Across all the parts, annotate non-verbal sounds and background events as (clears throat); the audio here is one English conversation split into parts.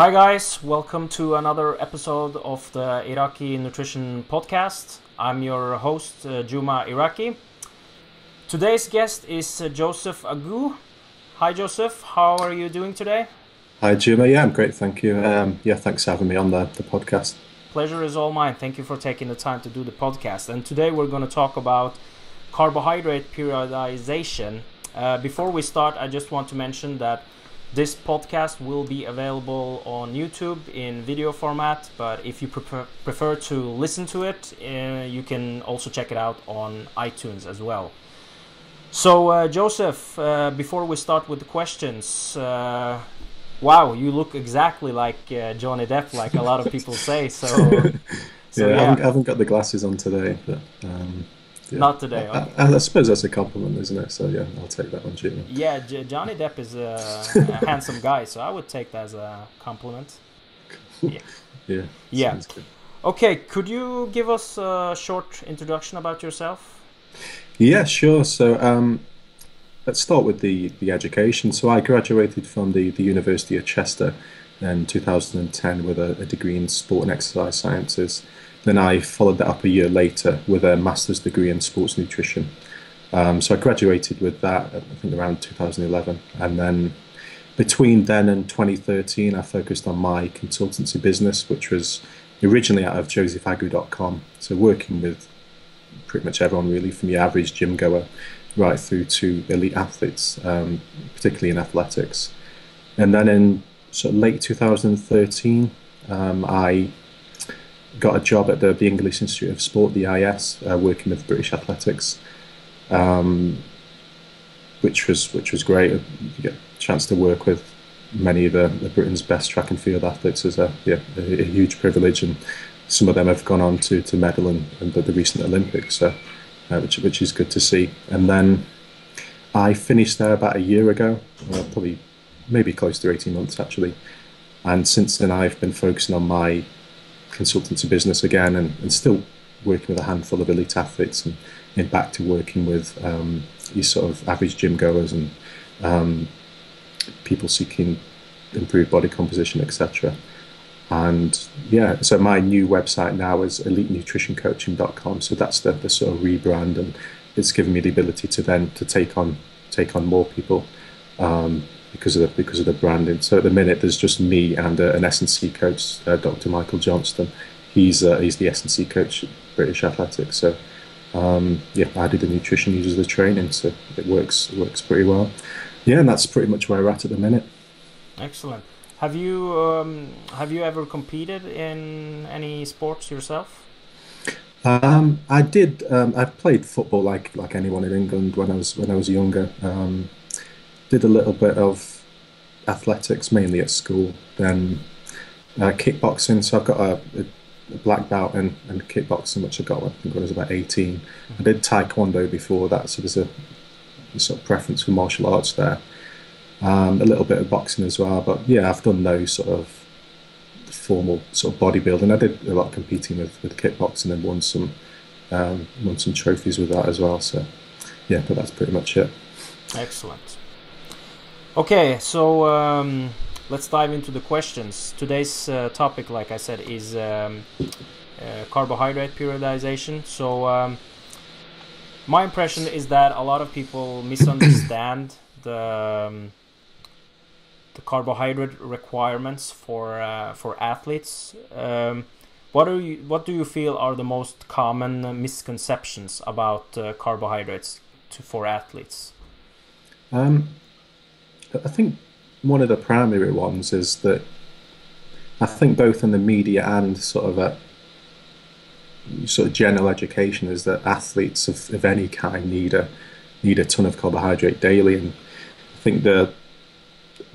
Hi, guys. Welcome to another episode of the Iraki Nutrition Podcast. I'm your host, uh, Juma Iraki. Today's guest is uh, Joseph Agu. Hi, Joseph. How are you doing today? Hi, Juma. Yeah, I'm great. Thank you. Um, yeah, thanks for having me on the, the podcast. Pleasure is all mine. Thank you for taking the time to do the podcast. And today we're going to talk about carbohydrate periodization. Uh, before we start, I just want to mention that this podcast will be available on YouTube in video format, but if you prefer, prefer to listen to it, uh, you can also check it out on iTunes as well. So, uh, Joseph, uh, before we start with the questions, uh, wow, you look exactly like uh, Johnny Depp, like a lot of people say. So, (laughs) so yeah, yeah. I, haven't, I, haven't, got the glasses on today, but. Um... Yeah. Not today. Okay. I, I, suppose that's a compliment, isn't it? So yeah, I'll take that one, Jimmy. Yeah, J- Johnny Depp is a, a (laughs) handsome guy, so I would take that as a compliment. (laughs) Yeah. yeah. Yeah. Okay, could you give us a short introduction about yourself? Yeah, sure. So um, let's start with the, the education. So I graduated from the, the University of Chester in 2010 with a, a degree in sport and exercise sciences. Then I followed that up a year later with a master's degree in sports nutrition. Um, so I graduated with that, I think around 2011. And then between then and 2013, I focused on my consultancy business, which was originally out of josephagu.com. So working with pretty much everyone really, from your average gym goer right through to elite athletes, um, particularly in athletics. And then in sort of late 2013, um, I got a job at the, the English Institute of Sport, the EIS, uh, working with British Athletics, um, which was which was great. You get a chance to work with many of the, the Britain's best track and field athletes is a, yeah, a, a, huge privilege, and some of them have gone on to, to medal in, in the, the recent Olympics, so, uh, which which is good to see. And then I finished there about a year ago, probably maybe close to eighteen months actually, and since then I've been focusing on my consultancy business again and, and still working with a handful of elite athletes and, and back to working with um, these sort of average gym goers and um, people seeking improved body composition, etc. And yeah, so my new website now is elitenutritioncoaching.com. So that's the, the sort of rebrand, and it's given me the ability to then to take on take on more people um, because of the because of the branding. So at the minute, there's just me and uh, an S&C coach, uh, Dr. Michael Johnston. He's uh, he's the S&C coach at British Athletics. So um, yeah, I do the nutrition, uses the training, so it works it works pretty well. Yeah, and that's pretty much where we're at at the minute. Excellent. Have you um, have you ever competed in any sports yourself? Um, I did. Um, I played football like like anyone in England when I was when I was younger. Um, did a little bit of athletics, mainly at school. Then uh, kickboxing. So I've got a, a black belt in, in, kickboxing, which I got when I think I was about 18. Mm-hmm. I did taekwondo before that, so there's a, a sort of preference for martial arts there. Um, a little bit of boxing as well, but yeah, I've done no sort of formal sort of bodybuilding. I did a lot of competing with, with kickboxing and won some um, won some trophies with that as well. So yeah, but that's pretty much it. Excellent. Okay, so um, let's dive into the questions. Today's uh, topic, like I said, is um, uh, carbohydrate periodization. So um, my impression is that a lot of people misunderstand (coughs) the um, the carbohydrate requirements for uh, for athletes. Um, what do you what do you feel are the most common misconceptions about uh, carbohydrates to, for athletes? Um, I think one of the primary ones is that I think both in the media and sort of a sort of general education is that athletes of, of any kind need a need a ton of carbohydrate daily, and I think the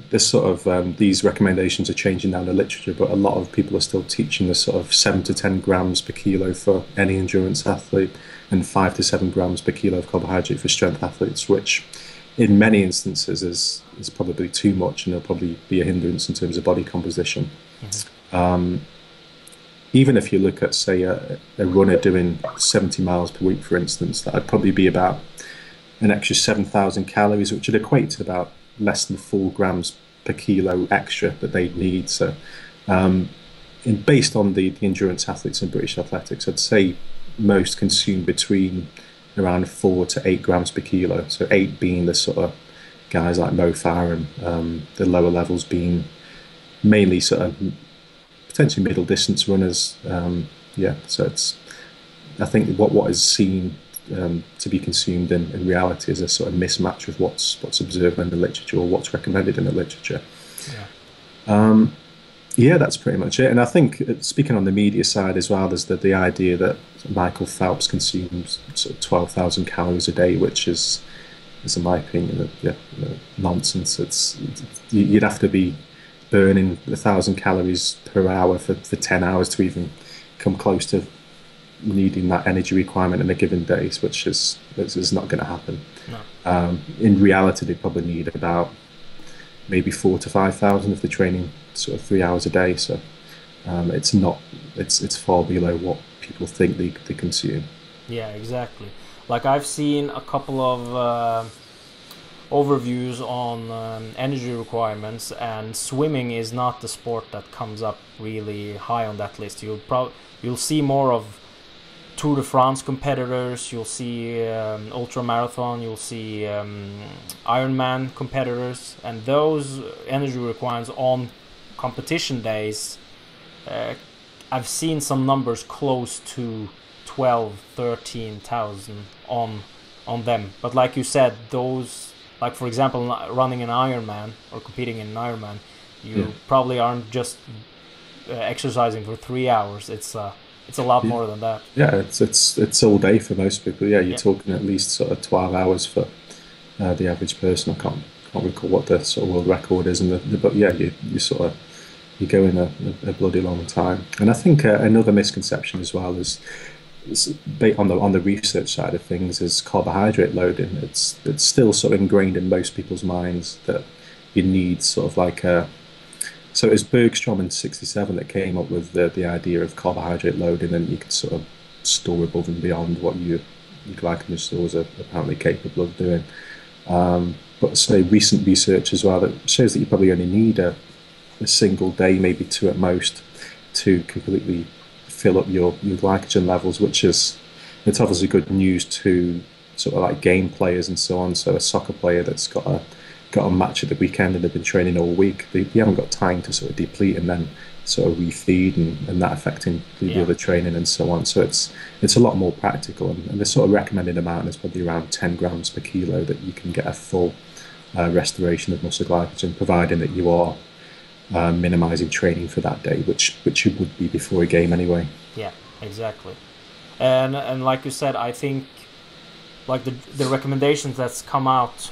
this sort of um, these recommendations are changing now in the literature, but a lot of people are still teaching the sort of seven to ten grams per kilo for any endurance athlete, and five to seven grams per kilo of carbohydrate for strength athletes, which in many instances is is probably too much and it'll probably be a hindrance in terms of body composition. Mm-hmm. Um, even if you look at say a, a, runner doing 70 miles per week, for instance, that'd probably be about an extra 7,000 calories, which would equate to about less than four grams per kilo extra that they'd need. So, um, based on the, the endurance athletes in British athletics, I'd say most consume between around four to eight grams per kilo. So eight being the sort of guys like Mo Farah and um, the lower levels being mainly sort of potentially middle distance runners. Um, yeah, so it's I think what what is seen um, to be consumed in, in reality is a sort of mismatch with what's what's observed in the literature or what's recommended in the literature. Yeah. Yeah, that's pretty much it. And I think uh, speaking on the media side as well, there's the, the idea that Michael Phelps consumes sort of twelve thousand calories a day, which is, is in my opinion, yeah, nonsense. It's you'd have to be burning a thousand calories per hour for, for ten hours to even come close to needing that energy requirement in a given day, which is is not going to happen. No. Um, in reality, they probably need about maybe four to five thousand if they're training sort of three hours a day. So um, it's not it's it's far below what people think they they consume. Yeah, exactly. Like I've seen a couple of uh, overviews on um, energy requirements, and swimming is not the sport that comes up really high on that list. You'll pro- you'll see more of Tour de France competitors, you'll see um, ultra marathon, you'll see um, Ironman competitors, and those energy requirements on competition days, uh, I've seen some numbers close to 12, 13,000 on on them. But like you said, those like for example, running an Ironman or competing in an Ironman, you yeah. probably aren't just uh, exercising for three hours. It's uh, it's a lot yeah. more than that. Yeah, it's it's it's all day for most people. Yeah, you're yeah. talking at least sort of twelve hours for uh, the average person. I can't can't recall what the sort of world record is, and the, the, but yeah, you you sort of you go in a, a, a bloody long time. And I think uh, another misconception as well is, is on the on the research side of things is carbohydrate loading. It's it's still sort of ingrained in most people's minds that you need sort of like a so it was Bergstrom in '67 that came up with the, the idea of carbohydrate loading, and you could sort of store above and beyond what you, your glycogen stores are apparently capable of doing. Um, but say recent research as well that shows that you probably only need a, a single day, maybe two at most, to completely fill up your, your glycogen levels, which is it's obviously good news to sort of like game players and so on. So a soccer player that's got a got a match at the weekend and they've been training all week, they, they haven't got time to sort of deplete and then sort of refeed and, and that affecting the, yeah. other training and so on. So it's it's a lot more practical and, and the sort of recommended amount is probably around 10 grams per kilo that you can get a full uh, restoration of muscle glycogen, providing that you are uh, minimizing training for that day, which which you would be before a game anyway. Yeah, exactly. And and like you said, I think like the the recommendations that's come out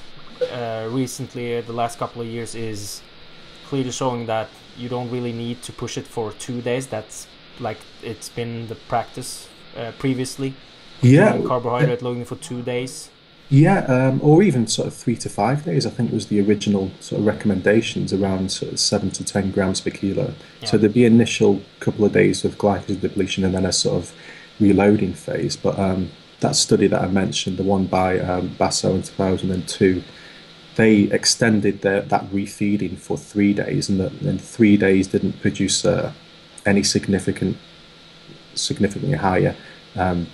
uh, recently, uh, the last couple of years, is clearly showing that you don't really need to push it for two days. That's like it's been the practice uh, previously. Yeah, carbohydrate loading for two days. Yeah, um, or even sort of three to five days. I think was the original sort of recommendations around sort of seven to ten grams per kilo. Yeah. So there'd be initial couple of days of glycogen depletion and then a sort of reloading phase. But um, that study that I mentioned, the one by um, Bussau in 2002, they extended their, that refeeding for three days, and in three days didn't produce uh, any significant, significantly higher um,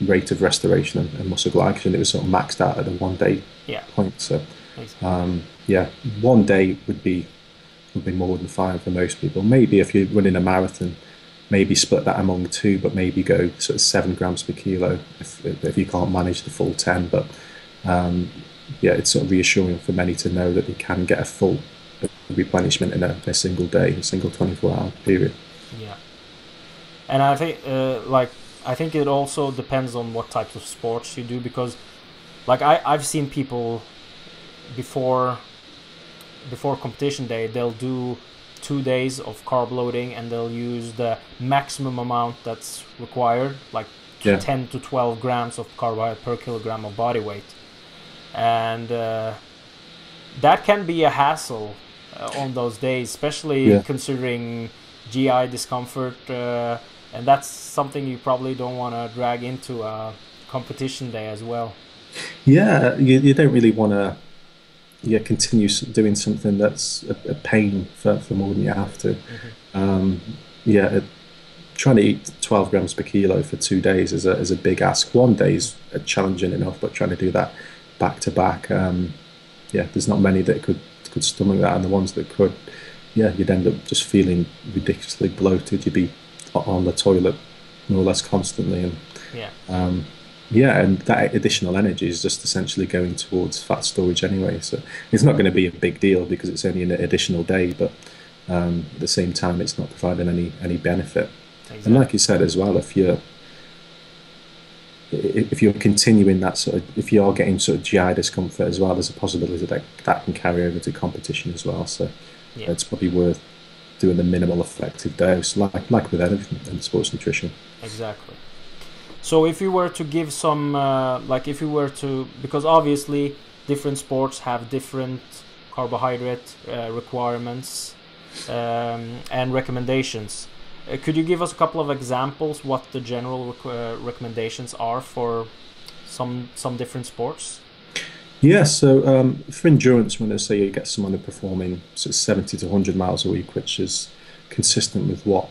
rate of restoration and, and, muscle glycogen. It was sort of maxed out at the one day yeah. point. So, um, yeah, one day would be would be more than fine for most people. Maybe if you're running a marathon, maybe split that among two, but maybe go sort of seven grams per kilo if if you can't manage the full ten. But um, yeah, it's sort of reassuring for many to know that they can get a full replenishment in a, a single day, a single 24 hour period. Yeah. And I think, uh, like, I think it also depends on what types of sports you do because, like, I, I've seen people before before competition day, they'll do two days of carb loading and they'll use the maximum amount that's required, like yeah. 10 to 12 grams of carbohydrate per kilogram of body weight and uh, that can be a hassle uh, on those days, especially yeah. considering GI discomfort, uh, and that's something you probably don't want to drag into a competition day as well. Yeah, you, you don't really want to yeah continue doing something that's a, a pain for, for more than you have to. Mm-hmm. Um, yeah, it, trying to eat 12 grams per kilo for two days is a, is a big ask. One day is challenging enough, but trying to do that back to back, um, yeah, there's not many that could could stomach that, and the ones that could, yeah, you'd end up just feeling ridiculously bloated. You'd be on the toilet more or less constantly, and yeah. Um, yeah, and that additional energy is just essentially going towards fat storage anyway. So it's not going to be a big deal because it's only an additional day, but um, at the same time, it's not providing any any benefit. Exactly. And like you said as well, if you're if you're continuing that sort of, if you are getting sort of GI discomfort as well, there's a possibility that that can carry over to competition as well. So yeah. it's probably worth doing the minimal effective dose, like like with anything in sports nutrition. Exactly. So if you were to give some, uh, like if you were to, because obviously different sports have different carbohydrate uh, requirements um, and recommendations. Uh, could you give us a couple of examples what the general rec uh, recommendations are for some some different sports? Yeah, so um, for endurance, when they say you get someone performing sort of 70 to 100 miles a week, which is consistent with what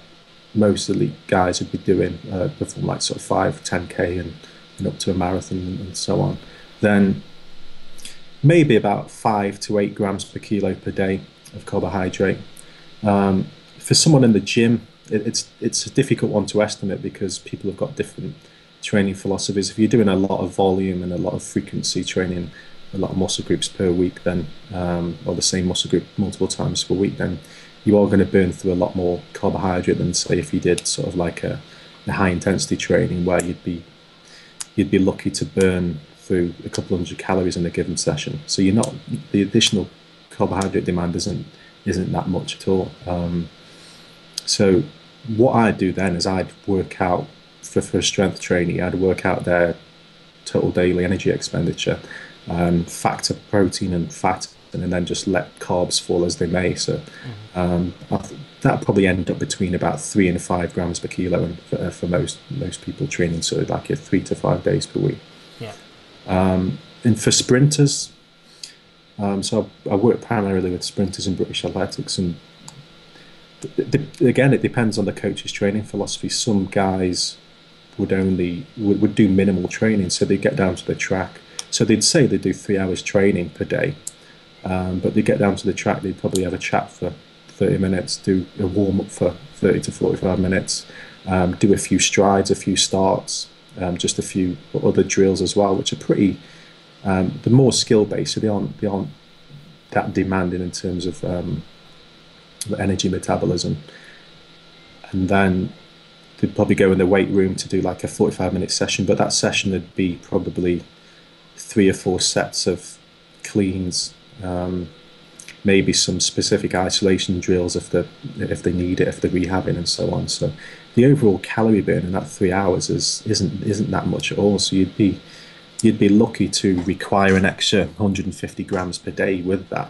most elite guys would be doing, uh, perform like sort of 5, 10k and, and up to a marathon and, and so on, then maybe about 5 to 8 grams per kilo per day of carbohydrate. Um, for someone in the gym, it, it's it's a difficult one to estimate because people have got different training philosophies. If you're doing a lot of volume and a lot of frequency training, a lot of muscle groups per week, then um, or the same muscle group multiple times per week, then you are going to burn through a lot more carbohydrate than say if you did sort of like a, a high intensity training where you'd be you'd be lucky to burn through a couple hundred calories in a given session. So you're not the additional carbohydrate demand isn't isn't that much at all. Um, so what I'd do then is I'd work out for, for strength training, I'd work out their total daily energy expenditure, um, factor protein and fat, and then just let carbs fall as they may. So mm-hmm. um, that probably end up between about three and five grams per kilo, and for, uh, for most most people training so like a three to five days per week. Yeah. Um, and for sprinters, um, so I, I work primarily with sprinters in British athletics, and again, it depends on the coach's training philosophy. Some guys would only would, would do minimal training, so they get down to the track. So they'd say they do three hours training per day, um, but they get down to the track, they'd probably have a chat for 30 minutes, do a warm up for 30 to 45 minutes, um, do a few strides, a few starts, um, just a few other drills as well, which are pretty. Um, more skill based, so they aren't they aren't that demanding in terms of um, energy metabolism. And then they'd probably go in the weight room to do like a 45 minute session, but that session would be probably three or four sets of cleans, um, maybe some specific isolation drills if they if they need it, if they're rehabbing and so on. So the overall calorie burn in that three hours is isn't isn't that much at all. So you'd be you'd be lucky to require an extra 150 grams per day with that.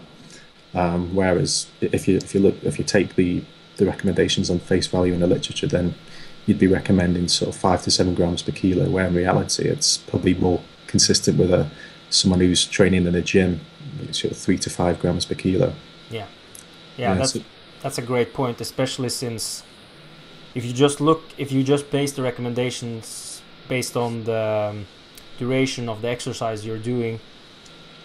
Um, whereas if you if you look if you take the the recommendations on face value in the literature, then you'd be recommending sort of five to seven grams per kilo. Where in reality, it's probably more consistent with a someone who's training in a gym, sort of three to five grams per kilo. Yeah, yeah, yeah that's so, that's a great point, especially since if you just look if you just base the recommendations based on the um, duration of the exercise you're doing,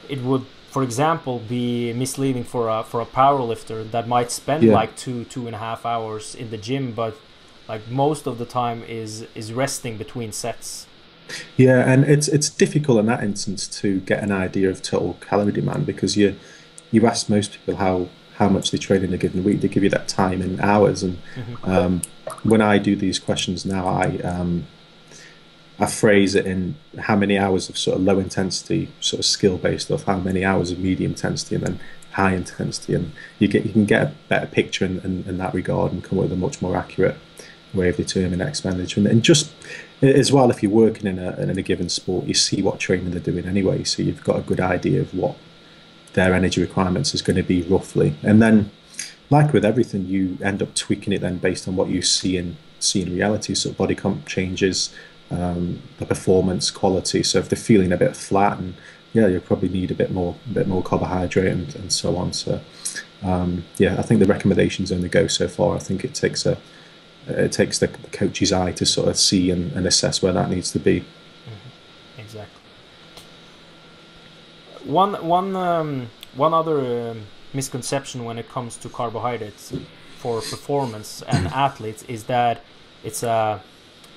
it would for example, be misleading for a for a power lifter that might spend yeah. like two two and a half hours in the gym, but like most of the time is is resting between sets. Yeah, and it's it's difficult in that instance to get an idea of total calorie demand because you you ask most people how how much they train in a given week. They give you that time in hours, and mm-hmm. um, when I do these questions now, I um, I phrase it in how many hours of sort of low intensity, sort of skill based stuff, how many hours of medium intensity, and then high intensity, and you get you can get a better picture in, in, in that regard and come up with a much more accurate way of determining expenditure. And, and just as well, if you're working in a in a given sport, you see what training they're doing anyway, so you've got a good idea of what their energy requirements is going to be roughly, and then. Like with everything, you end up tweaking it then based on what you see in see in reality. So body comp changes, um, the performance quality. So if they're feeling a bit flat and yeah, you'll probably need a bit more, a bit more carbohydrate and, and so on. So, um, yeah, I think the recommendations only go so far. I think it takes a, it takes the, the coach's eye to sort of see and, and assess where that needs to be. Mm-hmm. Exactly. One, one, um, one other um, misconception when it comes to carbohydrates for performance (clears throat) and athletes is that it's a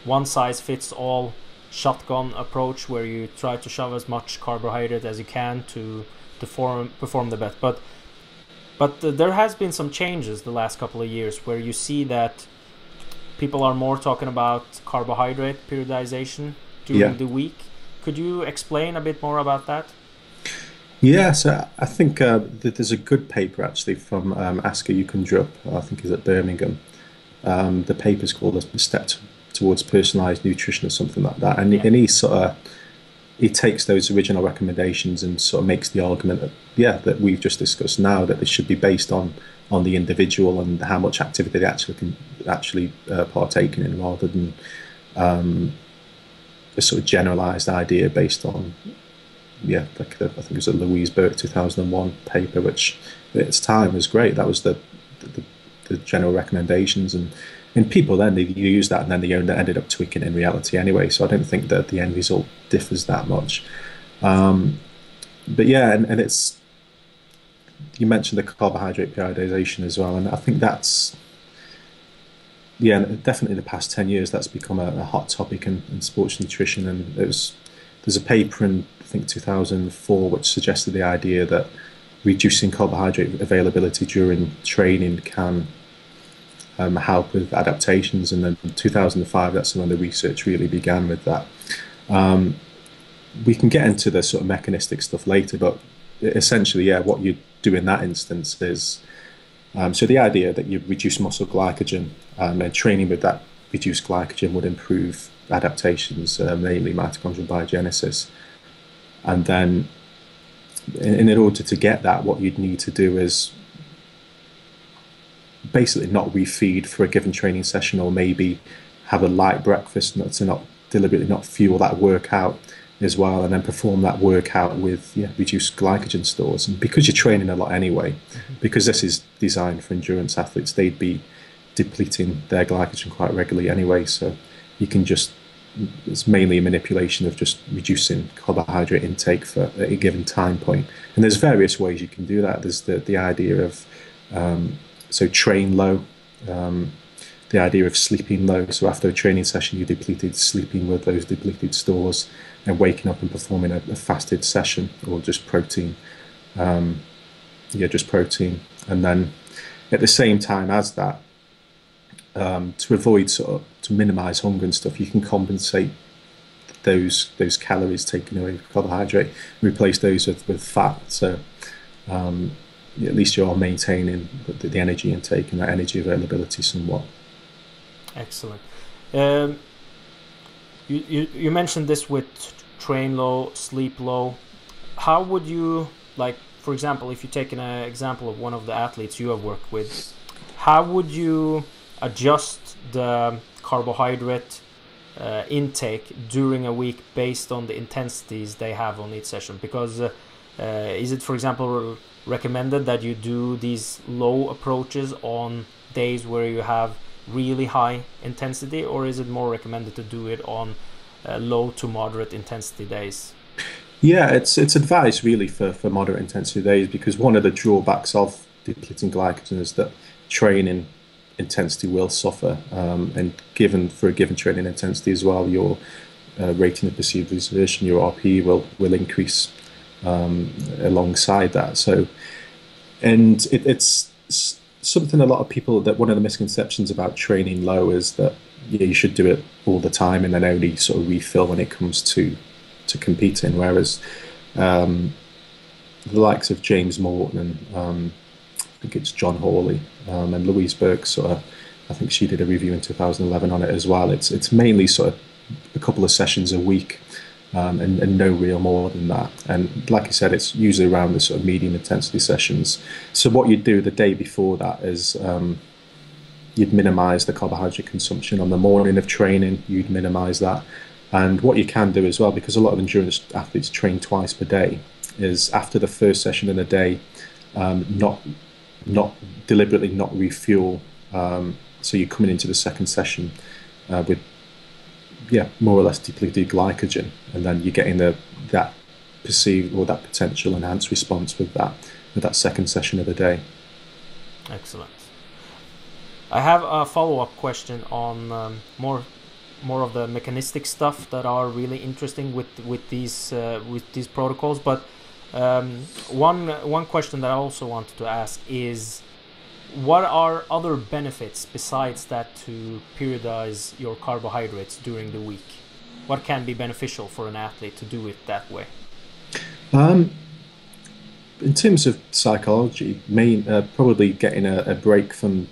one size fits all shotgun approach where you try to shove as much carbohydrate as you can to to form, perform the best. But but uh, there has been some changes the last couple of years where you see that people are more talking about carbohydrate periodization during yeah. the week. Could you explain a bit more about that? Yeah, so I think uh, there's a good paper actually from um, Asker Jeukendrup, I think is at Birmingham. Um, the paper is called The Step towards personalized nutrition or something like that. And, yeah. and he sort of he takes those original recommendations and sort of makes the argument that yeah that we've just discussed now that they should be based on on the individual and how much activity they actually can actually uh, partake in rather than um, a sort of generalized idea based on yeah like the, I think it was a Louise Burke 2001 paper which at its time was great that was the the, the general recommendations and and people then they use that and then they ended up tweaking in reality anyway. So I don't think that the end result differs that much. Um, but yeah, and, and it's you mentioned the carbohydrate periodization as well, and I think that's yeah, definitely the past ten years that's become a, a hot topic in, in, sports nutrition. And there's there's a paper in I think 2004 which suggested the idea that reducing carbohydrate availability during training can um, help with adaptations. And then in 2005, that's when the research really began with that. Um, we can get into the sort of mechanistic stuff later, but essentially, yeah, what you do in that instance is um, so the idea that you reduce muscle glycogen um, and training with that reduced glycogen would improve adaptations, uh, namely mitochondrial biogenesis. And then, in, in order to get that, what you'd need to do is basically not refeed for a given training session or maybe have a light breakfast to not deliberately not fuel that workout as well and then perform that workout with yeah, reduced glycogen stores and because you're training a lot anyway mm-hmm. because this is designed for endurance athletes they'd be depleting their glycogen quite regularly anyway so you can just it's mainly a manipulation of just reducing carbohydrate intake for a given time point. point and there's various ways you can do that there's the, the idea of um, so train low. Um, the idea of sleeping low. So after a training session, you depleted, sleeping with those depleted stores, and waking up and performing a, a fasted session or just protein. Um, yeah, just protein, and then at the same time as that, um, to avoid sort of to minimise hunger and stuff, you can compensate those those calories taken away with carbohydrate, replace those with, with fat. So um, at least you're maintaining the, the, energy intake and that energy availability somewhat. Excellent. Um, you, you, you mentioned this with train low, sleep low. How would you, like, for example, if you take an uh, example of one of the athletes you have worked with, how would you adjust the carbohydrate uh, intake during a week based on the intensities they have on each session? Because uh, is it, for example, recommended that you do these low approaches on days where you have really high intensity or is it more recommended to do it on uh, low to moderate intensity days yeah it's it's advised really for, for moderate intensity days because one of the drawbacks of depleting glycogen is that training intensity will suffer um, and given for a given training intensity as well your uh, rating of perceived exertion your rp will will increase um, alongside that. So, and it, it's something a lot of people that one of the misconceptions about training low is that yeah, you should do it all the time and then only sort of refill when it comes to to competing. Whereas um, the likes of James Morton and um, I think it's John Hawley um, and Louise Burke sort of I think she did a review in 2011 on it as well. It's it's mainly sort of a couple of sessions a week um, and, and, no real more than that. And like I said, it's usually around the sort of medium intensity sessions. So what you'd do the day before that is um, you'd minimise the carbohydrate consumption on the morning of training. You'd minimise that, And what you can do as well, because a lot of endurance athletes train twice per day, is after the first session in a day, um, not not deliberately not refuel. Um, so you're coming into the second session uh, with yeah more or less depleted glycogen, and then you're getting the that perceived or that potential enhanced response with that with that second session of the day. Excellent. I have a follow-up question on um, more more of the mechanistic stuff that are really interesting with with these uh, with these protocols. But um, one one question that I also wanted to ask is, what are other benefits besides that to periodize your carbohydrates during the week? What can be beneficial for an athlete to do it that way? Um, in terms of psychology, main uh, probably getting a, a, break from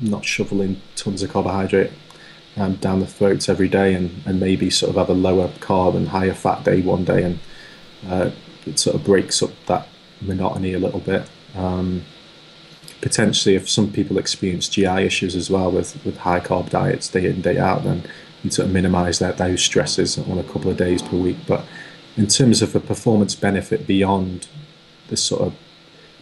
not shoveling tons of carbohydrate um, down the throats every day, and, and maybe sort of have a lower carb and higher fat day one day, and uh, it sort of breaks up that monotony a little bit. Um, potentially, if some people experience GI issues as well with, with high carb diets day in day out, then you sort of minimise that those stresses on a couple of days per week. But in terms of a performance benefit beyond the sort of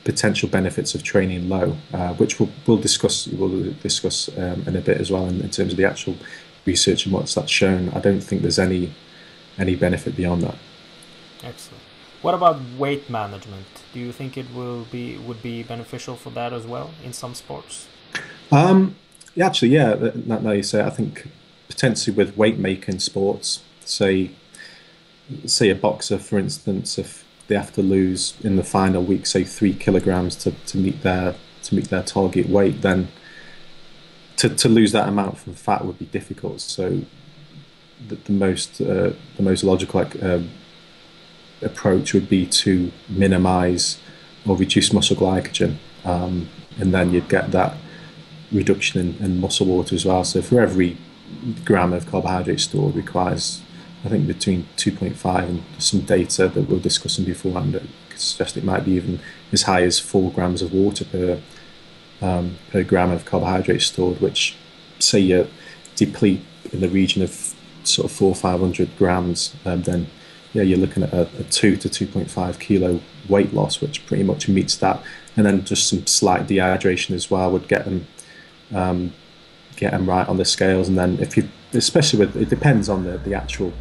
potential benefits of training low, uh, which we'll, we'll discuss we'll discuss um, in a bit as well in, in, terms of the actual research and what's that shown. I don't think there's any any benefit beyond that. Excellent. What about weight management? Do you think it will be would be beneficial for that as well in some sports? Um, yeah, actually, yeah. Now you say, I think potentially with weight making sports, say say a boxer, for instance, if they have to lose in the final week, say three kilograms to, to meet their to meet their target weight, then to, to lose that amount from fat would be difficult. So the, the most uh, the most logical like, uh, approach would be to minimize or reduce muscle glycogen, um, and then you'd get that reduction in, in muscle water as well. So for every gram of carbohydrate stored requires I think between 2.5 and some data that we are discussing beforehand that suggest it might be even as high as four grams of water per um, per gram of carbohydrate stored, which say you deplete in the region of sort of four or five hundred grams, um, then yeah, you're looking at a, a two to 2.5 kilo weight loss, which pretty much meets that. And then just some slight dehydration as well would get them um, get them right on the scales. And then if you, especially with, it depends on the, the actual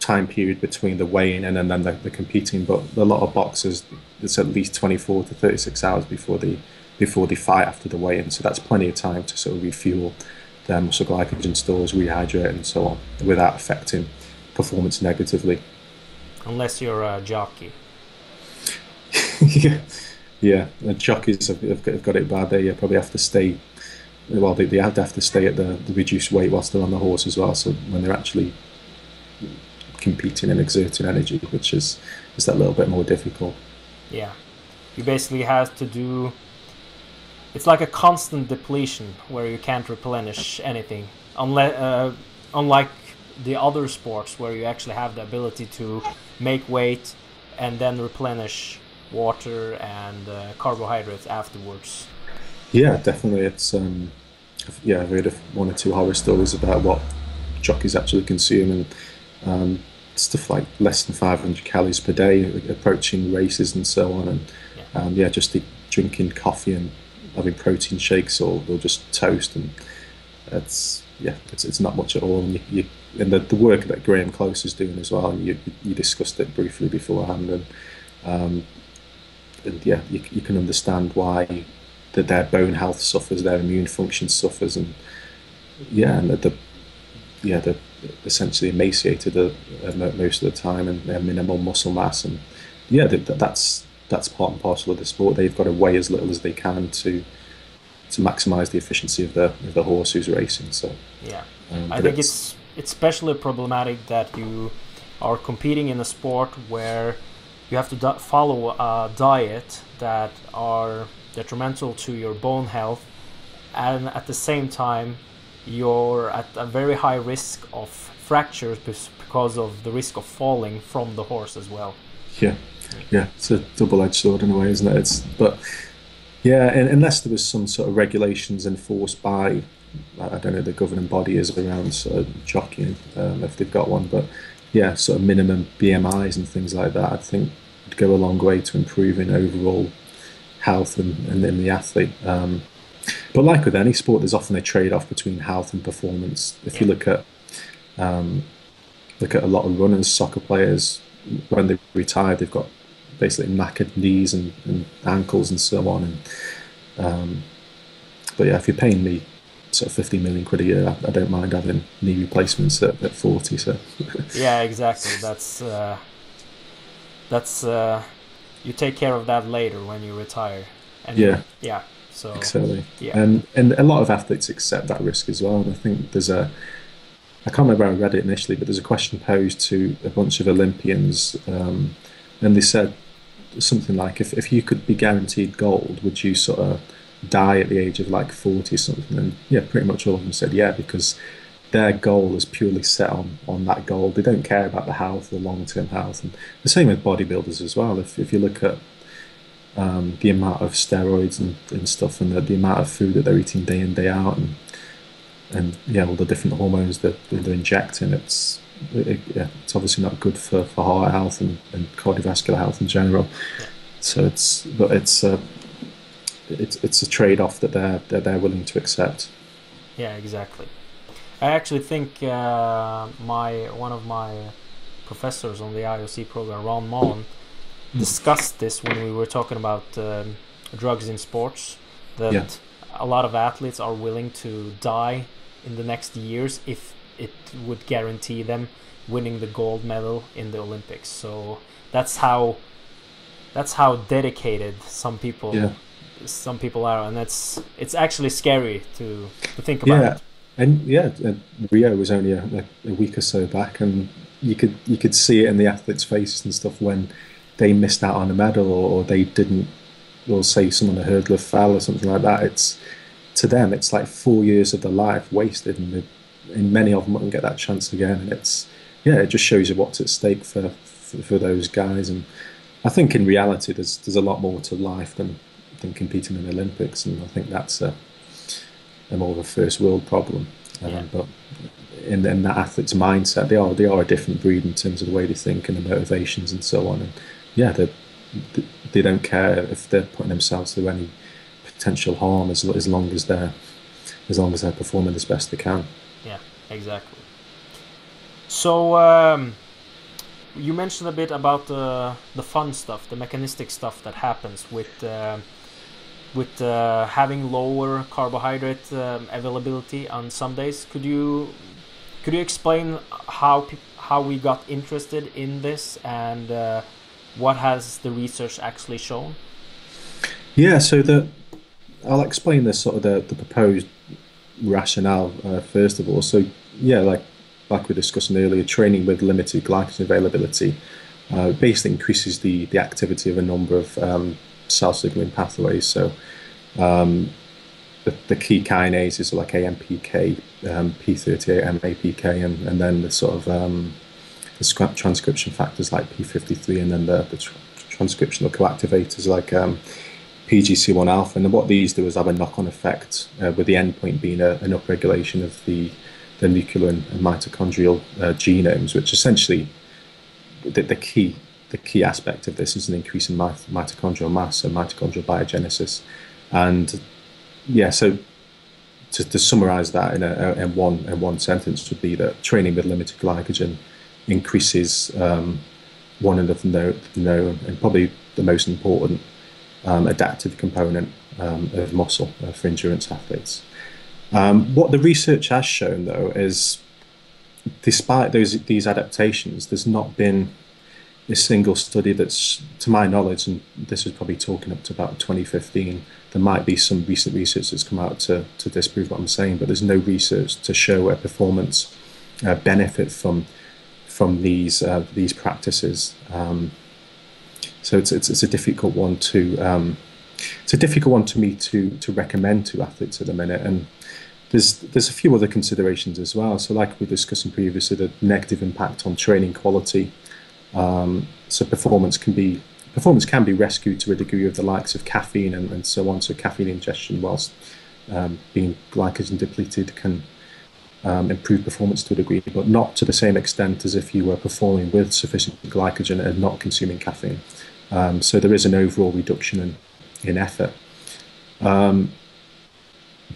time period between the weighing and, and then the, the, competing. But a lot of boxers, it's at least 24 to 36 hours before the before they fight after the weigh-in. So that's plenty of time to sort of refuel their muscle glycogen stores, rehydrate, and so on, without affecting performance negatively. Unless you're a jockey. (laughs) yeah, yeah. The jockeys have, have, got it bad. They probably have to stay. Well, they, they have to stay at the, the reduced weight whilst they're on the horse as well. So when they're actually competing and exerting energy, which is is that little bit more difficult. Yeah, you basically have to do. It's like a constant depletion where you can't replenish anything, unless uh, unlike the other sports where you actually have the ability to make weight and then replenish water and uh, carbohydrates afterwards. Yeah, definitely. It's um, yeah, I've heard of one or two horror stories about what jockeys actually consume, and um, stuff like less than 500 calories per day, approaching races and so on, and yeah, um, yeah just drinking coffee and having protein shakes or, or just toast, and it's yeah, it's, it's not much at all. And, you, you, and the, the work that Graham Close is doing as well, you you discussed it briefly beforehand, and um, and yeah, you, you can understand why that their bone health suffers, their immune function suffers, and yeah, and the, yeah the essentially emaciated uh, most of the time and minimal muscle mass. And yeah, that's that's part and parcel of the sport. They've got to weigh as little as they can to to maximise the efficiency of the of the horse who's racing. So yeah, um, I think it's, it's especially problematic that you are competing in a sport where you have to follow a diet that are detrimental to your bone health and at the same time you're at a very high risk of fractures because of the risk of falling from the horse as well. Yeah, yeah, it's a double-edged sword in a way, isn't it? It's but yeah, and unless there was some sort of regulations enforced by I don't know the governing body is around sort of jockeying um, if they've got one, but yeah, sort of minimum BMIs and things like that. I think would go a long way to improving overall health and, and in the athlete. Um, but like with any sport, there's often a trade-off between health and performance. If you look at um, look at a lot of runners, soccer players, when they retire, they've got basically knackered knees and, and ankles and so on. And um, but yeah, if you're paying me sort of 50 million quid a year, I, I don't mind having knee replacements at, at 40. So (laughs) yeah, exactly. That's uh, that's uh, you take care of that later when you retire. And yeah, yeah. So exactly. Yeah, and and a lot of athletes accept that risk as well. And I think there's a I can't remember where I read it initially, but there's a question posed to a bunch of Olympians, um, and they said something like, if, if you could be guaranteed gold, would you sort of die at the age of like 40 something? And yeah, pretty much all of them said yeah, because their goal is purely set on, on that goal. They don't care about the health, the long term health. And the same with bodybuilders as well. If, if you look at um, the amount of steroids and, and stuff and the, the amount of food that they're eating day in, day out, and and yeah, all the different hormones that, they're injecting, it's it, yeah, it's obviously not good for, for heart health and, and cardiovascular health in general. So it's but it's a it's it's a trade off that they're, they're they're willing to accept. Yeah, exactly. I actually think uh, my one of my professors on the IOC program, Ron Maughan, mm. discussed this when we were talking about um, drugs in sports. That yeah. a lot of athletes are willing to die in the next years if it would guarantee them winning the gold medal in the Olympics. So that's how that's how dedicated some people yeah. Some people are, and that's it's actually scary to to think about. Yeah, and yeah, uh, Rio was only a, a week or so back, and you could you could see it in the athletes' faces and stuff when they missed out on a medal or, or they didn't, or say someone a hurdler fell or something like that. It's to them, it's like four years of their life wasted, and and many of them won't get that chance again. And it's yeah, it just shows you what's at stake for, for, for those guys. And I think in reality, there's there's a lot more to life than than competing in the Olympics, and I think that's a, a more of a first world problem. Um, but in, in that athlete's mindset, they are they are a different breed in terms of the way they think and the motivations and so on. And yeah, they they don't care if they're putting themselves through any potential harm as as long as they're as long as they're performing as best they can Yeah, exactly. So um, you mentioned a bit about the the fun stuff, the mechanistic stuff that happens with uh, with uh, having lower carbohydrate um, availability on some days. Could you could you explain how how we got interested in this and uh, what has the research actually shown? Yeah, so the I'll explain the sort of the, the proposed rationale uh, first of all. So yeah, like like we were discussing earlier, training with limited glycogen availability uh, basically increases the, the activity of a number of um, cell signaling pathways. So um, the, the key kinases are like AMPK, um, P38, MAPK, and, and then the sort of um, the transcription factors like P53, and then the, the tr- transcriptional coactivators like um, PGC1 alpha. And what these do is have a knock on effect, uh, with the endpoint being a, an upregulation of the the nuclear and mitochondrial uh, genomes, which essentially the, the, key the key aspect of this is an increase in mitochondrial mass and mitochondrial biogenesis. And yeah, so to, to summarize that in, a, in one in one sentence would be that training with limited glycogen increases um, one of the known, and probably the most important um, adaptive component um, of muscle uh, for endurance athletes. Um, what the research has shown, though, is despite those these adaptations, there's not been a single study that's, to my knowledge, and this is probably talking up to about 2015. There might be some recent research that's come out to, to disprove what I'm saying, but there's no research to show a performance uh, benefit from from these uh, these practices. Um, so it's, it's, it's a difficult one to um, it's a difficult one to me to to recommend to athletes at the minute, and there's there's a few other considerations as well. So, like we were discussing previously, the negative impact on training quality. Um, so, performance can be performance can be rescued to a degree of the likes of caffeine and, and so on. So, caffeine ingestion, whilst um, being glycogen depleted can um, improve performance to a degree, but not to the same extent as if you were performing with sufficient glycogen and not consuming caffeine. Um, so there is an overall reduction in, in effort. Um,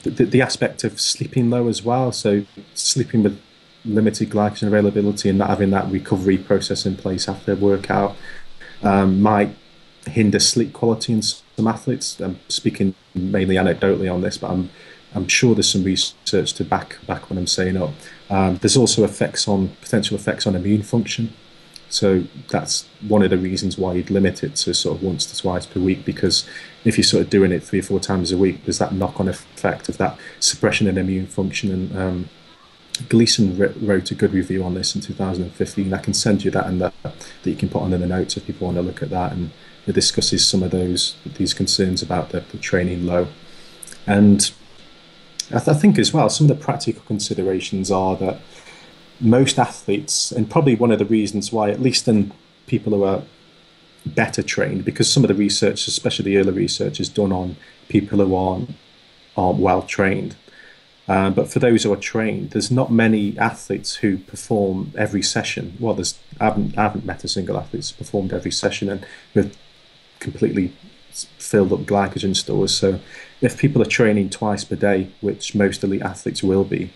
the, the, aspect of sleeping low as well, so sleeping with limited glycogen availability and not having that recovery process in place after a workout um, might hinder sleep quality in some athletes. I'm speaking mainly anecdotally on this, but I'm I'm sure there's some research to back back what I'm saying up. Um, there's also effects on potential effects on immune function. So that's one of the reasons why you'd limit it to sort of once to twice per week because if you're sort of doing it three or four times a week, there's that knock-on effect of that suppression in immune function. And um, Gleeson wrote a good review on this in 2015. I can send you that and that that you can put on in the notes if people want to look at that. And it discusses some of those these concerns about the, the training low. And I, th- I think as well, some of the practical considerations are that most athletes, and probably one of the reasons why, at least in people who are better trained, because some of the research, especially the early research, is done on people who aren't, aren't well trained. Um, but for those who are trained, there's not many athletes who perform every session. Well, there's I haven't, I haven't met a single athlete who's performed every session and with completely filled up glycogen stores. So if people are training twice per day, which most elite athletes will be,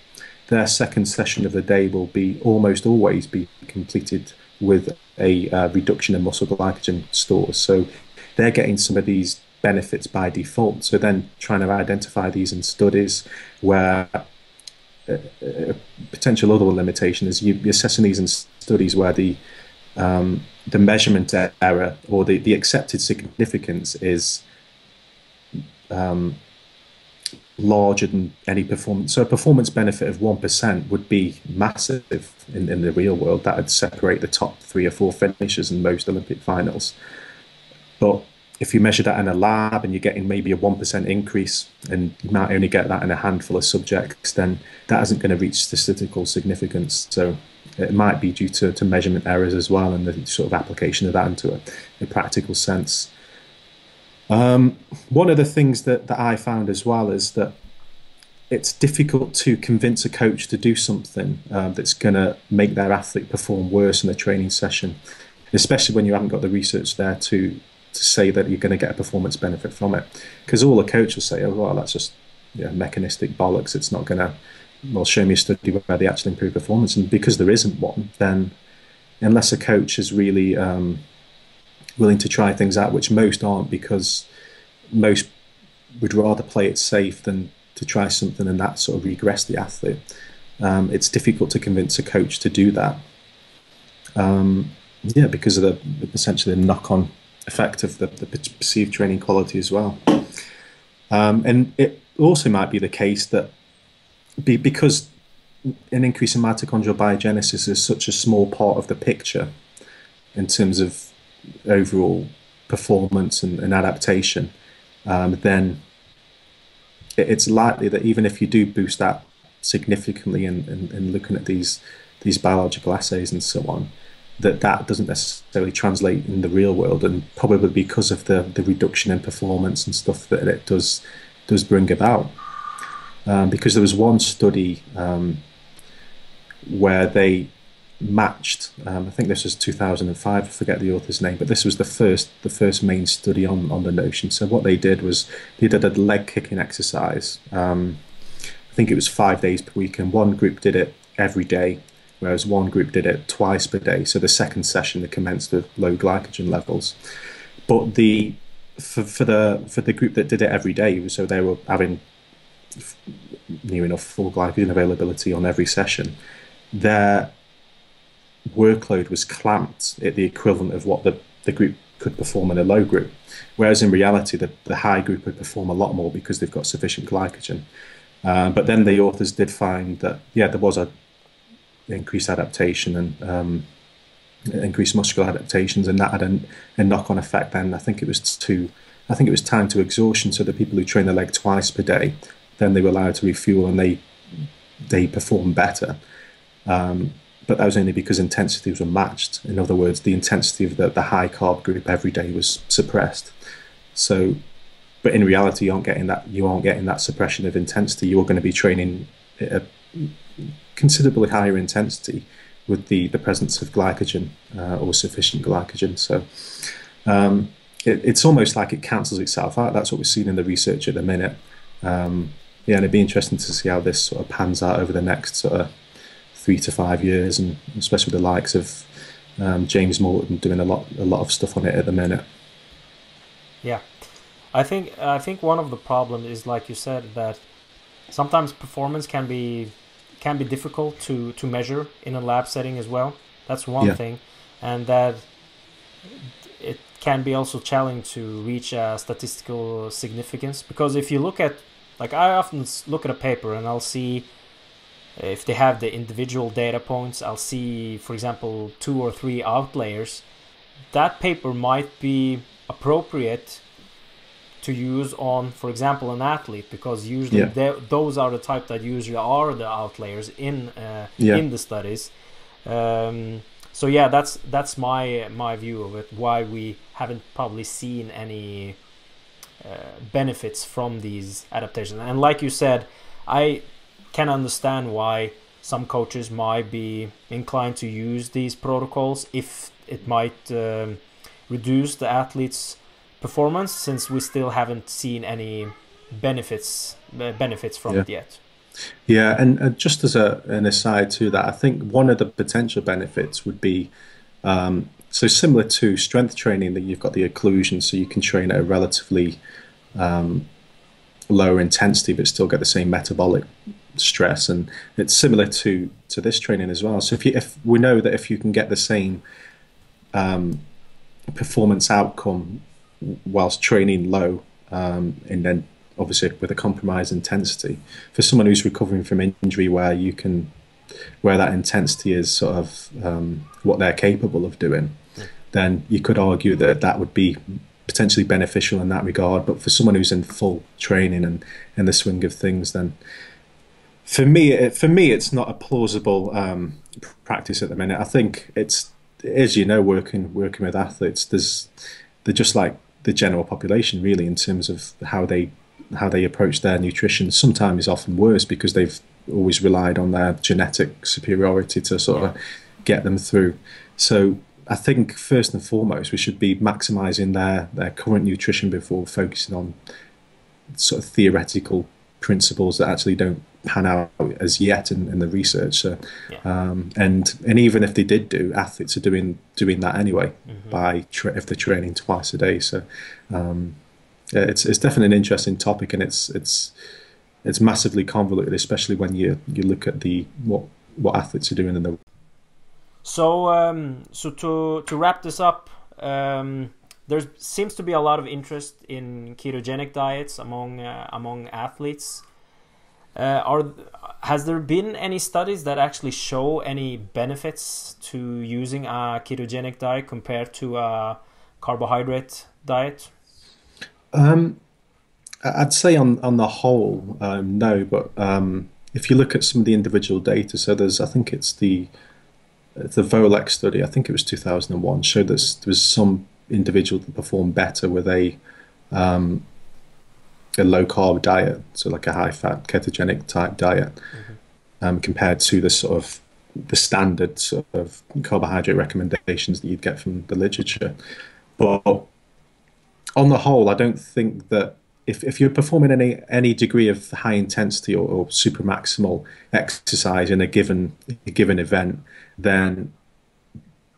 their second session of the day will be almost always be completed with a uh, reduction in muscle glycogen stores. So they're getting some of these benefits by default. So then trying to identify these in studies where a, uh, uh, potential other limitation is you, are assessing these in studies where the um, the measurement error or the, the accepted significance is um, larger than any performance. So a performance benefit of 1% would be massive in, in the real world. That would separate the top three or four finishers in most Olympic finals. But if you measure that in a lab and you're getting maybe a 1% increase and you might only get that in a handful of subjects, then that isn't going to reach statistical significance. So it might be due to, to measurement errors as well and the sort of application of that into a, a practical sense. Um, one of the things that, that I found as well is that it's difficult to convince a coach to do something um, that's going to make their athlete perform worse in a training session, especially when you haven't got the research there to to say that you're going to get a performance benefit from it. Because all a coach will say, oh, well, that's just yeah, mechanistic bollocks. It's not going to, well, show me a study where they actually improve performance. And because there isn't one, then unless a coach is really um, willing to try things out, which most aren't because most would rather play it safe than to try something and that sort of regress the athlete. Um, it's difficult to convince a coach to do that. Um, yeah, because of the essentially the knock-on effect of the, the perceived training quality as well. Um, and it also might be the case that be, because an increase in mitochondrial biogenesis is such a small part of the picture in terms of overall performance and, and adaptation, um, then it's likely that even if you do boost that significantly in, in, in, looking at these these biological assays and so on, that that doesn't necessarily translate in the real world, and probably because of the, the reduction in performance and stuff that it does does bring about. Um, because there was one study um, where they matched. Um, I think this was 2005. I forget the author's name, but this was the first the first main study on on the notion. So what they did was they did a leg kicking exercise. Um, I think it was five days per week, and one group did it every day, whereas one group did it twice per day. So the second session they commenced with low glycogen levels, but the for, for the for the group that did it every day, so they were having near enough full glycogen availability on every session. Their workload was clamped at the equivalent of what the, the group could perform in a low group. Whereas in reality, the, the high group would perform a lot more because they've got sufficient glycogen. Uh, but then the authors did find that, yeah, there was a increased adaptation and um, increased muscular adaptations, and that had a, a knock-on effect. Then I think it was to, I think it was time to exhaustion. So the people who train the leg twice per day, then they were allowed to refuel, and they they perform better. Um, but that was only because intensities were matched. In other words, the intensity of the, the high carb group every day was suppressed. So but in reality, you aren't getting that. You aren't getting that suppression of intensity. You're going to be training a considerably higher intensity with the, the presence of glycogen uh, or sufficient glycogen. So um, it, it's almost like it cancels itself out. That's what we're seeing in the research at the minute. Um, yeah, and it'd be interesting to see how this sort of pans out over the next sort of three to five years, and especially with the likes of um, James Morton doing a lot a lot of stuff on it at the minute. Yeah, I think I think one of the problems is like you said that sometimes performance can be can be difficult to to measure in a lab setting as well. That's one yeah. thing, and that it can be also challenging to reach a statistical significance because if you look at like I often look at a paper and I'll see if they have the individual data points. I'll see, for example, two or three outliers. That paper might be appropriate to use on, for example, an athlete because usually yeah. those are the type that usually are the outliers in uh, yeah. in the studies. Um, so yeah, that's that's my my view of it. Why we haven't probably seen any uh, benefits from these adaptations. And like you said, I can understand why some coaches might be inclined to use these protocols if it might um, reduce the athletes' performance since we still haven't seen any benefits uh, benefits from yeah. it yet. Yeah, and uh, just as a, an aside to that, I think one of the potential benefits would be um, so similar to strength training that you've got the occlusion, so you can train at a relatively um, lower intensity but still get the same metabolic stress, and it's similar to to this training as well. So if you if we know that if you can get the same um, performance outcome whilst training low, um, and then obviously with a compromised intensity, for someone who's recovering from injury, where you can, where that intensity is sort of um, what they're capable of doing, then you could argue that that would be potentially beneficial in that regard. But for someone who's in full training and in the swing of things, then for me, for me, it's not a plausible um, practice at the minute. I think it's, as you know, working working with athletes, there's they're just like the general population really in terms of how they how they approach their nutrition. Sometimes is often worse because they've always relied on their genetic superiority to sort of get them through. So I think first and foremost we should be maximizing their their current nutrition before focusing on sort of theoretical principles that actually don't pan out as yet in, in the research. So, yeah. um, and and even if they did do, athletes are doing doing that anyway mm-hmm. by tra- if they're training twice a day. So, um, it's it's definitely an interesting topic, and it's it's it's massively convoluted, especially when you you look at the what what athletes are doing in the. So um, so to to wrap this up. Um, there seems to be a lot of interest in ketogenic diets among uh, among athletes. Uh, are has there been any studies that actually show any benefits to using a ketogenic diet compared to a carbohydrate diet? Um, I'd say on on the whole, um, no. But um, if you look at some of the individual data, so there's I think it's the the Volek study. I think it was 2001 showed that there was some individual that performed better with a um, a low carb diet, so like a high fat ketogenic type diet, mm-hmm. um, compared to the sort of the standard sort of carbohydrate recommendations that you'd get from the literature. But on the whole, I don't think that if, if you're performing any any degree of high intensity or, or super maximal exercise in a given a given event, then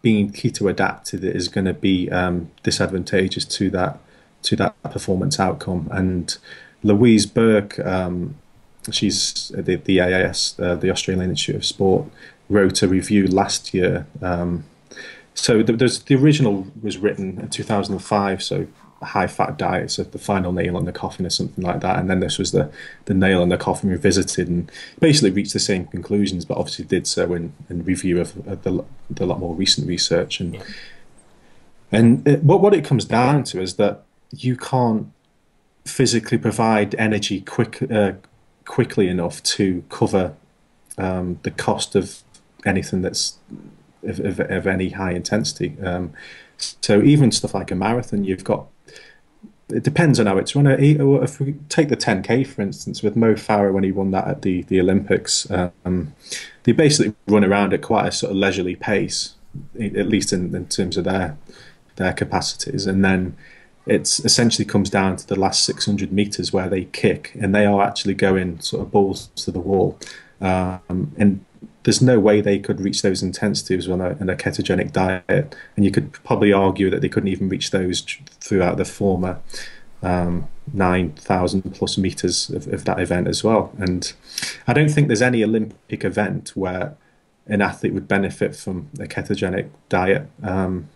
being keto adapted is going to be um, disadvantageous to that to that performance outcome. And Louise Burke, um, she's the, the AIS, uh, the Australian Institute of Sport, wrote a review last year. Um, so the, the original was written in 2005. So high fat diet, so the final nail in the coffin or something like that. And then this was the, the nail in the coffin revisited and basically reached the same conclusions, but obviously did so in, in review of, of the, the lot more recent research. And yeah. and it, what what it comes down to is that you can't physically provide energy quick uh, quickly enough to cover um, the cost of anything that's of, of, of any high intensity. Um, so even stuff like a marathon, you've got it depends on how it's run. If we take the 10k for instance, with Mo Farah when he won that at the the Olympics, um, they basically run around at quite a sort of leisurely pace, at least in, in terms of their their capacities, and then it essentially comes down to the last 600 meters where they kick, and they are actually going sort of balls to the wall, um, and there's no way they could reach those intensities on a, a, ketogenic diet, and you could probably argue that they couldn't even reach those throughout the former um, 9,000 plus meters of, of, that event as well. And I don't think there's any Olympic event where an athlete would benefit from a ketogenic diet. Um,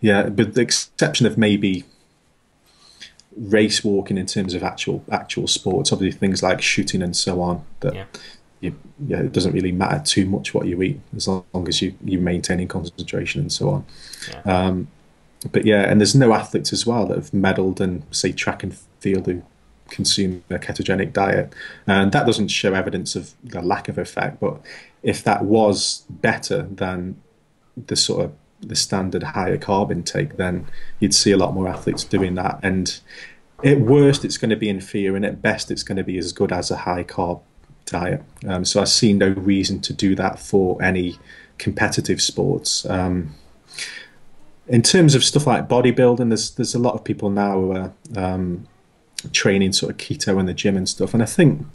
yeah, but the exception of maybe race walking in terms of actual actual sports, obviously things like shooting and so on that yeah you, yeah, it doesn't really matter too much what you eat as long, as you you're maintaining concentration and so on. Yeah. Um, but yeah, and there's no athletes as well that have medalled in say track and field who consume a ketogenic diet, and that doesn't show evidence of the lack of effect. But if that was better than the sort of the standard higher carb intake, then you'd see a lot more athletes doing that. And at worst, it's going to be inferior, and at best, it's going to be as good as a high carb diet. Um, so I see no reason to do that for any competitive sports. Um, in terms of stuff like bodybuilding, there's there's a lot of people now who are um, training sort of keto in the gym and stuff, and I think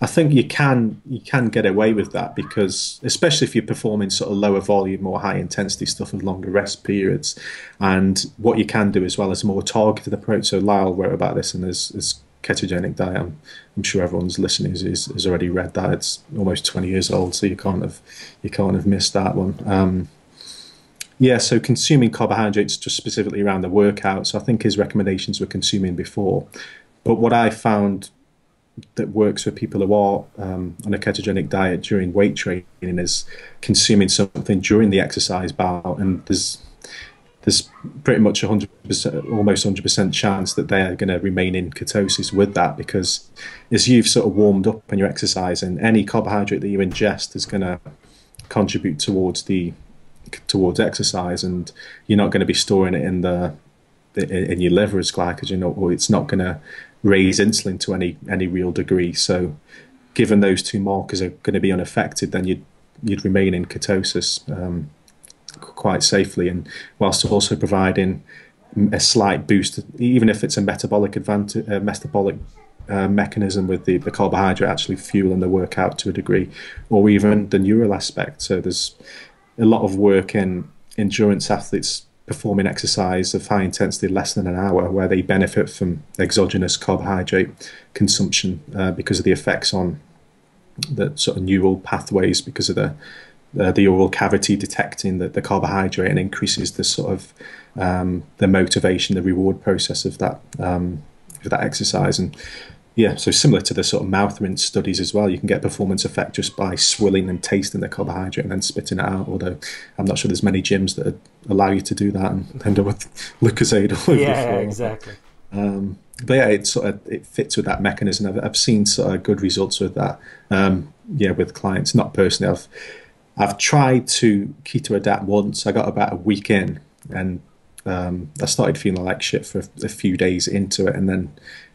I think you can you can get away with that because especially if you're performing sort of lower volume or high intensity stuff with longer rest periods, and what you can do as well is a more targeted approach. So Lyle wrote about this and there's, there's ketogenic diet. I'm, I'm sure everyone's listening has, has already read that. It's almost 20 years old, so you can't have you can't have missed that one. Um, yeah, so consuming carbohydrates just specifically around the workout. So I think his recommendations were consuming before, but what I found that works for people who are um, on a ketogenic diet during weight training is consuming something during the exercise bout, and there's there's pretty much 100%, almost 100% chance that they're going to remain in ketosis with that because as you've sort of warmed up and you're exercising, any carbohydrate that you ingest is going to contribute towards the towards exercise, and you're not going to be storing it in the in your liver as glycogen, or it's not going to raise insulin to any any real degree. So, given those two markers are going to be unaffected, then you'd you'd remain in ketosis. Um, quite safely, and whilst also providing a slight boost, even if it's a metabolic advantage, a metabolic uh, mechanism with the, the carbohydrate actually fueling the workout to a degree, or even the neural aspect. So there's a lot of work in endurance athletes performing exercise of high intensity less than an hour where they benefit from exogenous carbohydrate consumption uh, because of the effects on the sort of neural pathways because of the uh, the oral cavity detecting the, the carbohydrate and increases the sort of um, the motivation, the reward process of that um, of that exercise. And yeah, so similar to the sort of mouth rinse studies as well, you can get performance effect just by swilling and tasting the carbohydrate and then spitting it out. Although I'm not sure there's many gyms that allow you to do that and (laughs) end up with Lucozade all over yeah, the floor. exactly. Um, but yeah, it sort of it fits with that mechanism. I've, I've seen sort of good results with that. Um, yeah, with clients, not personally. I've I've tried to keto adapt once. I got about a week in, and um, I started feeling like shit for a, few days into it, and then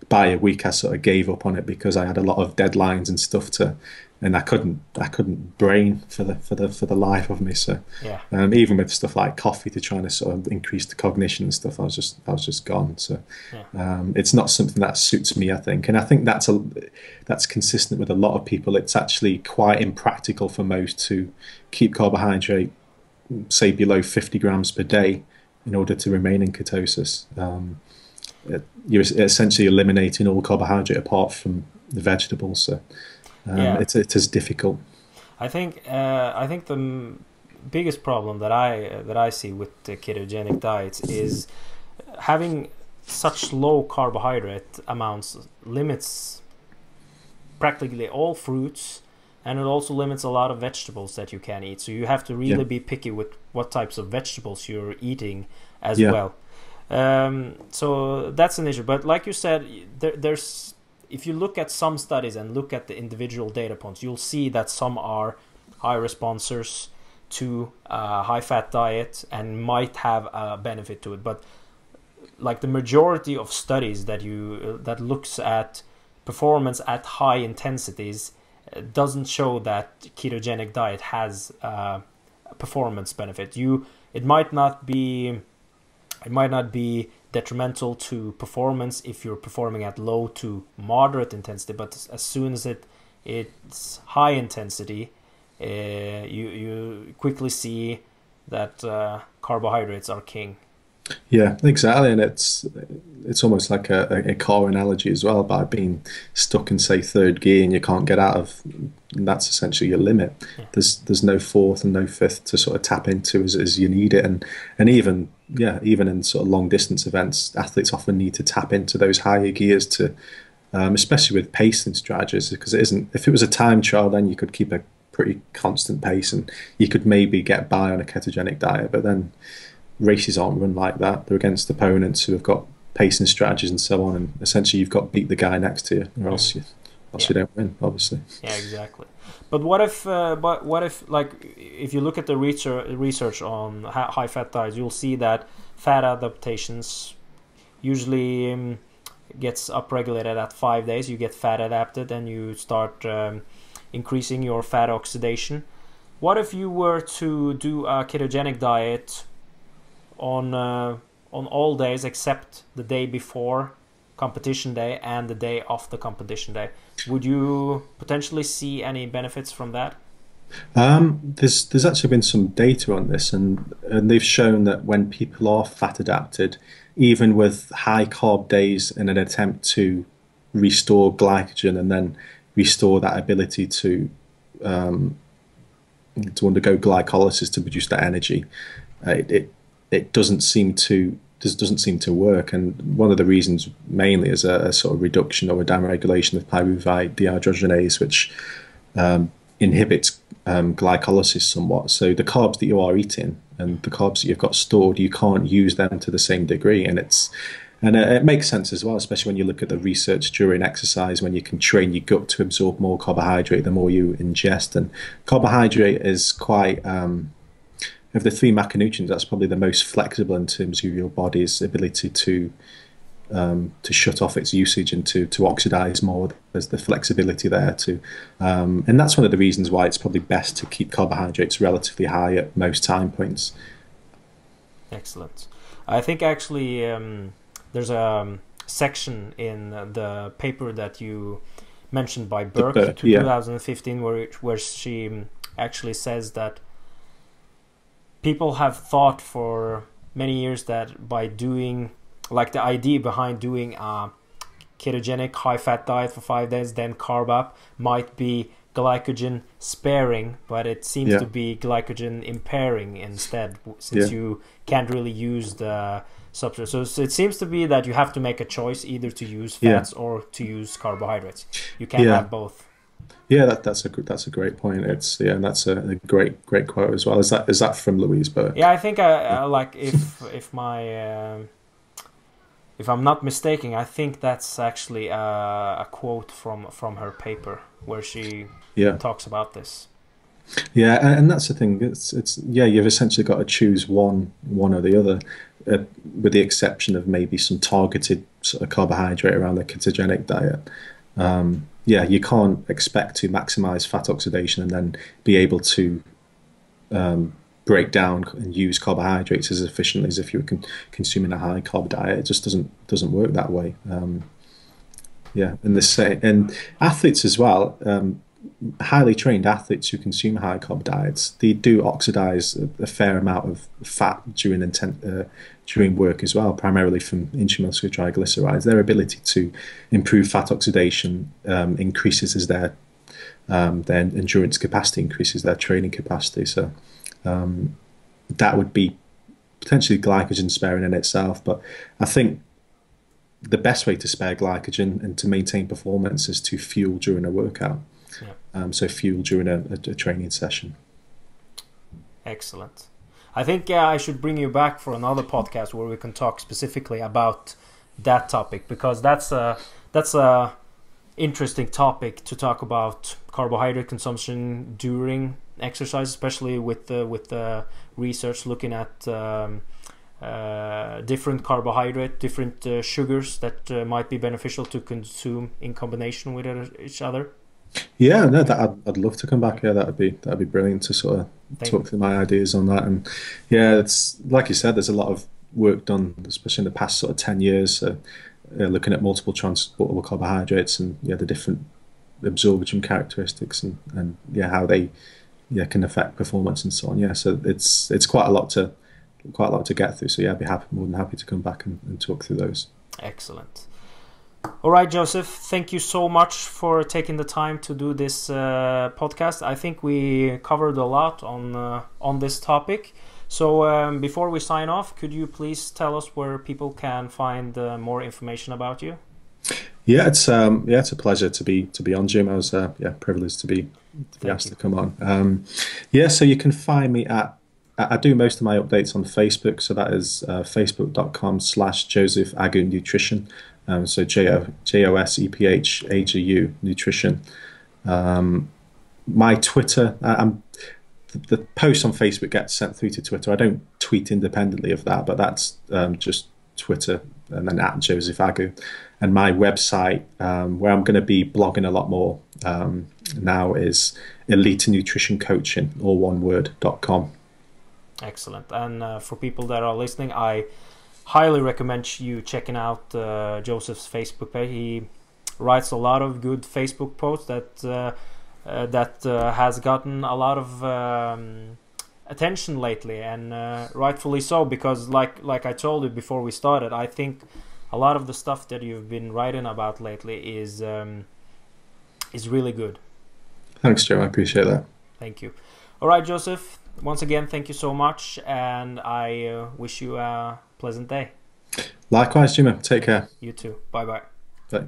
by a week I sort of gave up on it because I had a lot of deadlines and stuff to and I couldn't I couldn't brain for the for the for the life of me. So yeah. um, even with stuff like coffee to try to sort of increase the cognition and stuff, I was just I was just gone. So yeah. um, it's not something that suits me, I think, and I think that's a that's consistent with a lot of people. It's actually quite impractical for most to keep carbohydrate say below 50 grams per day in order to remain in ketosis. Um, you're essentially eliminating all carbohydrate apart from the vegetables. So um, yeah. it's it is difficult. I think uh, I think the biggest problem that I uh, that I see with the ketogenic diets is having such low carbohydrate amounts limits practically all fruits and it also limits a lot of vegetables that you can eat so you have to really yeah. be picky with what types of vegetables you're eating as yeah. well um, so that's an issue but like you said there, there's if you look at some studies and look at the individual data points, you'll see that some are high responders to a high fat diet and might have a benefit to it. But like the majority of studies that you that looks at performance at high intensities doesn't show that ketogenic diet has uh, performance benefit. You it might not be it might not be detrimental to performance if you're performing at low to moderate intensity, but as soon as it it's high intensity, uh, you you quickly see that uh, carbohydrates are king. Yeah, exactly, and it's it's almost like a, a car analogy as well. By being stuck in say third gear and you can't get out of, that's essentially your limit. There's there's no fourth and no fifth to sort of tap into as, as you need it, and and even yeah, even in sort of long distance events, athletes often need to tap into those higher gears to, um, especially with pacing strategies, because it isn't. If it was a time trial, then you could keep a pretty constant pace and you could maybe get by on a ketogenic diet, but then races aren't run like that. They're against opponents who have got pacing strategies and so on, and essentially you've got to beat the guy next to you, or else you, else yeah. you don't win, obviously. Yeah, exactly. But what if, uh, but what if, like, if you look at the research research on high fat diets, you'll see that fat adaptations usually um, gets upregulated at five days. You get fat adapted, and you start um, increasing your fat oxidation. What if you were to do a ketogenic diet on uh, on all days except the day before competition day and the day of the competition day. Would you potentially see any benefits from that? Um, there's there's actually been some data on this, and and they've shown that when people are fat adapted, even with high carb days in an attempt to restore glycogen and then restore that ability to um, to undergo glycolysis to produce that energy, uh, it, it it doesn't seem to doesn't seem to work. And one of the reasons mainly is a, a sort of reduction or a downregulation of pyruvate dehydrogenase, which um, inhibits um, glycolysis somewhat. So the carbs that you are eating and the carbs that you've got stored, you can't use them to the same degree, and it's and it makes sense as well, especially when you look at the research during exercise, when you can train your gut to absorb more carbohydrate the more you ingest. And carbohydrate is quite um, of the three macronutrients, that's probably the most flexible in terms of your body's ability to um, to shut off its usage and to to oxidize more. There's the flexibility there too, um, and that's one of the reasons why it's probably best to keep carbohydrates relatively high at most time points. Excellent. I think actually um, there's a um, section in the paper that you mentioned by Burke, the, 2015, where where she actually says that people have thought for many years that by doing like the idea behind doing a ketogenic high fat diet for five days then carb up might be glycogen sparing but it seems yeah. to be glycogen impairing instead since yeah. you can't really use the substrate so, so, it seems to be that you have to make a choice either to use fats yeah. or to use carbohydrates you can't have both yeah, that, that's a that's a great point. It's yeah, and that's a, a, great great quote as well. Is that is that from Louise Burke? Yeah, I think I, I like if if my um, if I'm not mistaken, I think that's actually a, a, quote from from her paper where she yeah. talks about this. Yeah, and that's the thing. It's it's yeah, you've essentially got to choose one one or the other, uh, with the exception of maybe some targeted sort of carbohydrate around the ketogenic diet. Um, yeah, you can't expect to maximize fat oxidation and then be able to um, break down and use carbohydrates as efficiently as if you were con- consuming a high carb diet. It just doesn't doesn't work that way. Um, yeah, and this and athletes as well. Um, highly trained athletes who consume high carb diets, they do oxidize a, a fair amount of fat during intent, uh, during work as well, primarily from intramuscular triglycerides. Their ability to improve fat oxidation um, increases as their um, their endurance capacity increases, their training capacity. So um, that would be potentially glycogen sparing in itself. But I think the best way to spare glycogen and to maintain performance is to fuel during a workout. Yeah. Um, so fuel during a, a, a training session. Excellent. I think yeah, I should bring you back for another podcast where we can talk specifically about that topic because that's a that's a interesting topic to talk about carbohydrate consumption during exercise, especially with the with the research looking at um, uh, different carbohydrate, different uh, sugars that uh, might be beneficial to consume in combination with each other? Yeah, no, that I'd, I'd love to come back. Yeah, that'd be that'd be brilliant to sort of Thank talk through my ideas on that. And yeah, it's like you said, there's a lot of work done, especially in the past sort of ten years, uh, uh, looking at multiple transportable carbohydrates and yeah, the different absorption characteristics and, and yeah, how they yeah can affect performance and so on. Yeah, so it's it's quite a lot to quite a lot to get through. So yeah, I'd be happy, more than happy to come back and, and talk through those. Excellent. All right, Joseph, thank you so much for taking the time to do this uh, podcast. I think we covered a lot on uh, on this topic. So um, before we sign off, could you please tell us where people can find uh, more information about you? Yeah, it's um, yeah, it's a pleasure to be to be on, Jim. I was uh, yeah privileged to be to be asked you. to come on. Um, yeah, so you can find me at I do most of my updates on Facebook, so that is uh, facebook.com slash Joseph Agu Nutrition. Um, so J O S E P H A G U Nutrition. Um, my Twitter, I, the, the post on Facebook gets sent through to Twitter. I don't tweet independently of that, but that's um, just Twitter and then at Joseph Agu. And my website, um, where I'm going to be blogging a lot more um, now, is Elite Nutrition Coaching, all one word, dot com. Excellent. And uh, for people that are listening, I highly recommend you checking out uh, Joseph's Facebook page. He writes a lot of good Facebook posts that uh, uh that uh, has gotten a lot of um, attention lately, and uh, rightfully so. Because, like like I told you before we started, I think a lot of the stuff that you've been writing about lately is um, is really good. Thanks, Joe. I appreciate that. Thank you. All right, Joseph once again, thank you so much, and I uh, wish you a pleasant day. Likewise, Jimmy. Take care. You too. Bye-bye. Bye.